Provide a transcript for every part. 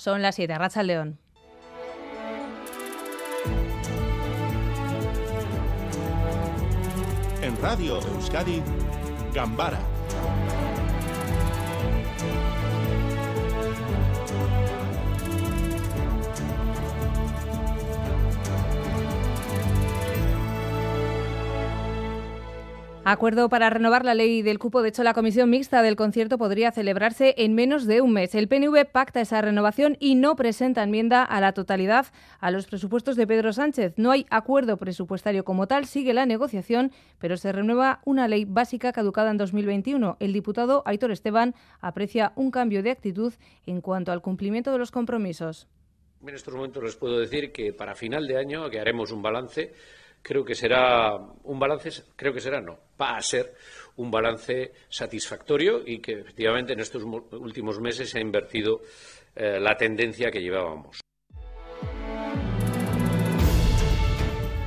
Son las 7, Racha León. En Radio Euskadi, Gambara Acuerdo para renovar la ley del cupo. De hecho, la comisión mixta del concierto podría celebrarse en menos de un mes. El PNV pacta esa renovación y no presenta enmienda a la totalidad a los presupuestos de Pedro Sánchez. No hay acuerdo presupuestario como tal, sigue la negociación, pero se renueva una ley básica caducada en 2021. El diputado Aitor Esteban aprecia un cambio de actitud en cuanto al cumplimiento de los compromisos. En estos momentos les puedo decir que para final de año, haremos un balance, creo que será un balance, creo que será, no, va a ser un balance satisfactorio y que efectivamente en estos últimos meses se ha invertido eh, la tendencia que llevábamos.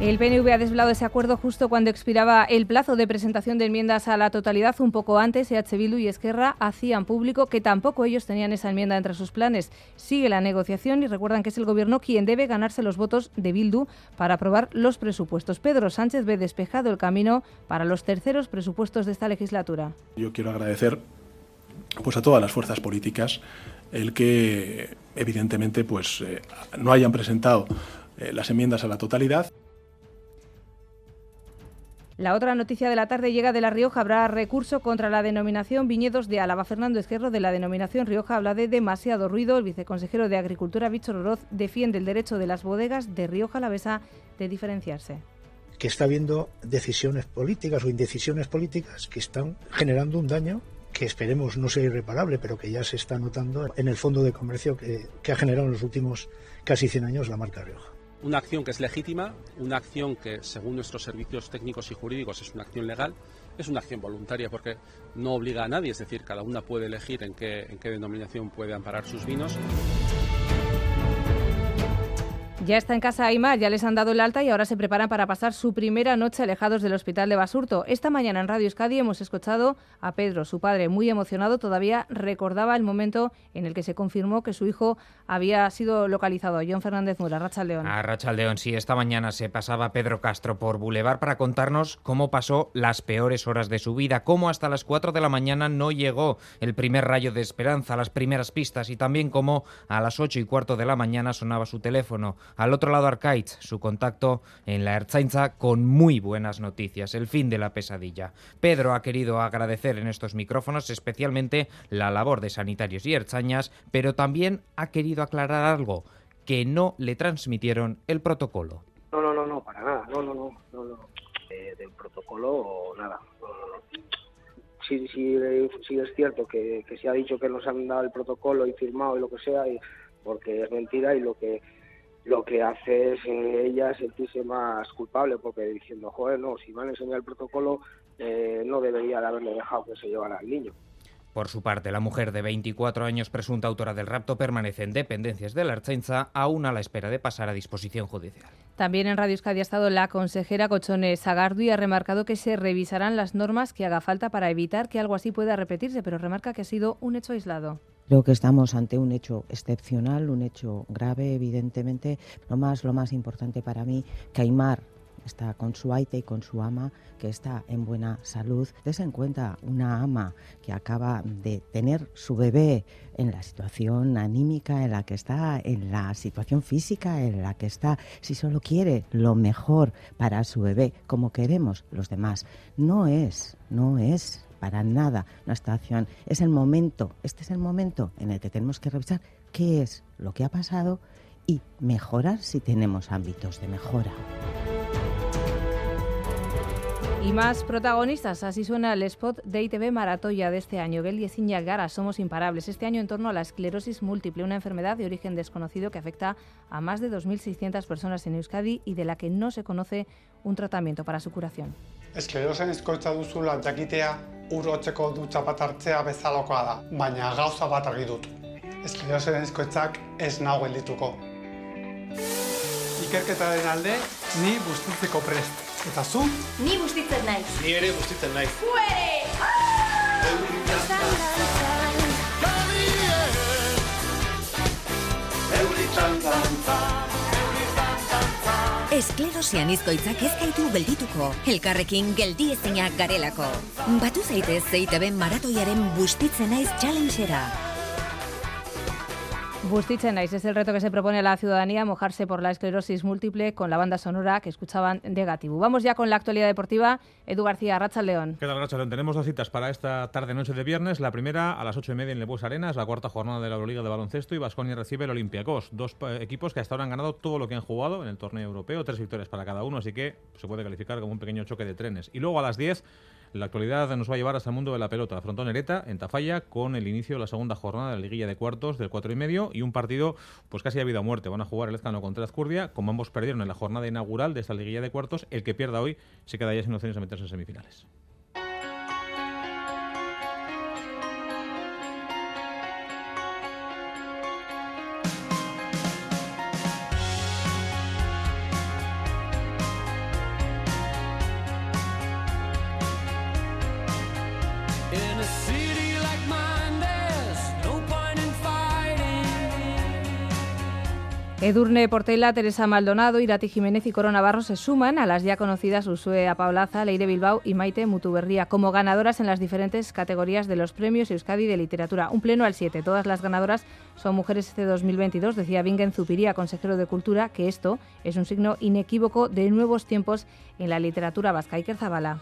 El PNV ha desvelado ese acuerdo justo cuando expiraba el plazo de presentación de enmiendas a la totalidad. Un poco antes, EH Bildu y Esquerra hacían público que tampoco ellos tenían esa enmienda entre sus planes. Sigue la negociación y recuerdan que es el Gobierno quien debe ganarse los votos de Bildu para aprobar los presupuestos. Pedro Sánchez ve despejado el camino para los terceros presupuestos de esta legislatura. Yo quiero agradecer pues, a todas las fuerzas políticas el que evidentemente pues, eh, no hayan presentado eh, las enmiendas a la totalidad. La otra noticia de la tarde llega de La Rioja. Habrá recurso contra la denominación Viñedos de Álava. Fernando Esquerro de la denominación Rioja habla de demasiado ruido. El viceconsejero de Agricultura, Víctor Oroz, defiende el derecho de las bodegas de Rioja Alavesa de diferenciarse. Que está habiendo decisiones políticas o indecisiones políticas que están generando un daño que esperemos no sea irreparable, pero que ya se está notando en el fondo de comercio que, ha generado en los últimos casi 100 años la marca Rioja una acción que es legítima, una acción que según nuestros servicios técnicos y jurídicos es una acción legal, es una acción voluntaria porque no obliga a nadie, es decir, cada una puede elegir en qué, en qué denominación puede amparar sus vinos. Ya está en casa Aymar, ya les han dado el alta y ahora se preparan para pasar su primera noche alejados del hospital de Basurto. Esta mañana en Radio Euskadi hemos escuchado a Pedro, su padre, muy emocionado, todavía recordaba el momento en el que se confirmó que su hijo había sido localizado. John Fernández Mura, Racha León. A Racha León, sí, esta mañana se pasaba Pedro Castro por Boulevard para contarnos cómo pasó las peores horas de su vida, cómo hasta las 4 de la mañana no llegó el primer rayo de esperanza, las primeras pistas y también cómo a las 8 y cuarto de la mañana sonaba su teléfono. Al otro lado, Arcaich, su contacto en la Erzaintza con muy buenas noticias, el fin de la pesadilla. Pedro ha querido agradecer en estos micrófonos especialmente la labor de sanitarios y erzañas, pero también ha querido aclarar algo, que no le transmitieron el protocolo. No, no, no, no, para nada, no, no, no, no, no. Eh, del protocolo nada. Sí, sí, sí, es cierto que, que se ha dicho que nos han dado el protocolo y firmado y lo que sea, y, porque es mentira y lo que lo que hace es eh, ella sentirse más culpable porque diciendo, joder, no, si me han enseñado el protocolo, eh, no debería de haberle dejado que se llevara al niño. Por su parte, la mujer de 24 años, presunta autora del rapto, permanece en dependencias de la Archainza, aún a la espera de pasar a disposición judicial. También en Radio Euskadi ha estado la consejera Cochone Sagardu y ha remarcado que se revisarán las normas que haga falta para evitar que algo así pueda repetirse, pero remarca que ha sido un hecho aislado. Creo que estamos ante un hecho excepcional, un hecho grave, evidentemente. Lo más, lo más importante para mí, que Aymar está con su aite y con su ama, que está en buena salud. Des en cuenta una ama que acaba de tener su bebé en la situación anímica en la que está, en la situación física en la que está, si solo quiere lo mejor para su bebé, como queremos los demás. No es, no es para nada nuestra acción. Es el momento, este es el momento en el que tenemos que revisar qué es lo que ha pasado y mejorar si tenemos ámbitos de mejora. Y más protagonistas, así suena el spot de ITV Maratoya de este año. Gel y Gara, somos imparables. Este año en torno a la esclerosis múltiple, una enfermedad de origen desconocido que afecta a más de 2.600 personas en Euskadi y de la que no se conoce un tratamiento para su curación. Esklerosen eskoitza duzula jakitea urotzeko dutza bat hartzea bezalakoa da, baina gauza bat argi dut. Esklerosen eskoitzak ez nago geldituko. Ikerketaren alde, ni bustitzeko prest. Eta zu? Ni bustitzen naiz. Ni ere bustitzen naiz. Fuere! Ah! Esklerosian izkoitzak ez gaitu geldituko, elkarrekin geldi ezinak garelako. Batu zaitez zeiteben maratoiaren bustitzen naiz challengera. Bustitzen es el reto que se propone a la ciudadanía mojarse por la esclerosis múltiple con la banda sonora que escuchaban de Gatibu. Vamos ya con la actualidad deportiva. Edu García, Racha León. ¿Qué tal, Racha León? Tenemos dos citas para esta tarde-noche de viernes. La primera a las ocho y media en Lebues Arenas, la cuarta jornada de la Liga de Baloncesto y Vasconia recibe el Olympiacos. Dos eh, equipos que hasta ahora han ganado todo lo que han jugado en el torneo europeo, tres victorias para cada uno, así que se puede calificar como un pequeño choque de trenes. Y luego a las 10 la actualidad nos va a llevar hasta el mundo de la pelota. Frontón Ereta en Tafalla con el inicio de la segunda jornada de la liguilla de cuartos del cuatro y medio y un partido pues casi a vida o muerte. Van a jugar el Ezcano contra Azcurdia. Como ambos perdieron en la jornada inaugural de esta liguilla de cuartos, el que pierda hoy se queda ya sin opciones de meterse en semifinales. Edurne Portela, Teresa Maldonado, Irati Jiménez y Corona Navarro se suman a las ya conocidas Usue Paulaza, Leire Bilbao y Maite Mutuberría como ganadoras en las diferentes categorías de los premios Euskadi de Literatura. Un pleno al 7. Todas las ganadoras son mujeres este 2022, decía Bingen Zupiría, consejero de Cultura, que esto es un signo inequívoco de nuevos tiempos en la literatura vasca. Iker Zabala.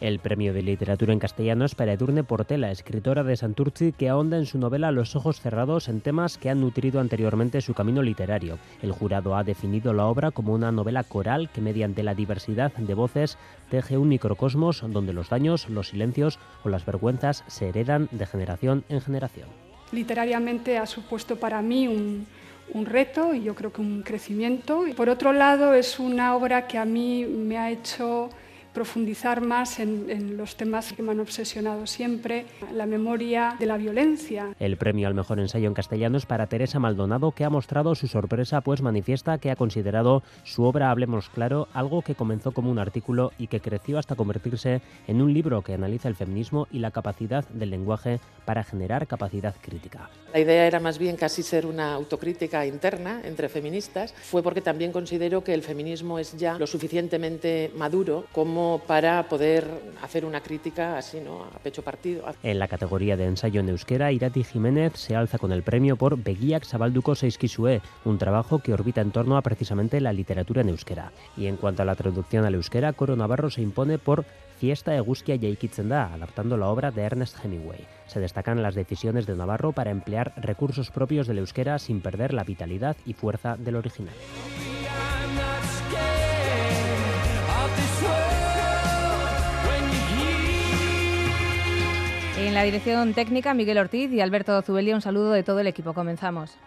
El premio de literatura en castellano es para Edurne Portela, escritora de Santurci, que ahonda en su novela Los ojos cerrados en temas que han nutrido anteriormente su camino literario. El jurado ha definido la obra como una novela coral que mediante la diversidad de voces teje un microcosmos donde los daños, los silencios o las vergüenzas se heredan de generación en generación. Literariamente ha supuesto para mí un, un reto y yo creo que un crecimiento. Por otro lado, es una obra que a mí me ha hecho profundizar más en, los temas que me han obsesionado siempre, la memoria de la violencia. El premio al mejor ensayo en castellano es para Teresa Maldonado, que ha mostrado su sorpresa, pues manifiesta que ha considerado su obra Hablemos Claro algo que comenzó como un artículo y que creció hasta convertirse en un libro que analiza el feminismo y la capacidad del lenguaje para generar capacidad crítica. La idea era más bien casi ser una autocrítica interna entre feministas. Fue porque también considero que el feminismo es ya lo suficientemente maduro como para poder hacer una crítica así, ¿no? A pecho partido. En la categoría de ensayo en euskera, Irati Jiménez se alza con el premio por Begiak Zabalduko Seiskizue, un trabajo que orbita en torno a precisamente la literatura en euskera. Y en cuanto a la traducción al euskera, Coro Navarro se impone por Fiesta eguskia jaikitzen da, adaptando la obra de Ernest Hemingway. Se destacan las decisiones de Navarro para emplear recursos propios del euskera sin perder la vitalidad y fuerza del original. En la dirección técnica, Miguel Ortiz y Alberto Zubelia, un saludo de todo el equipo. Comenzamos.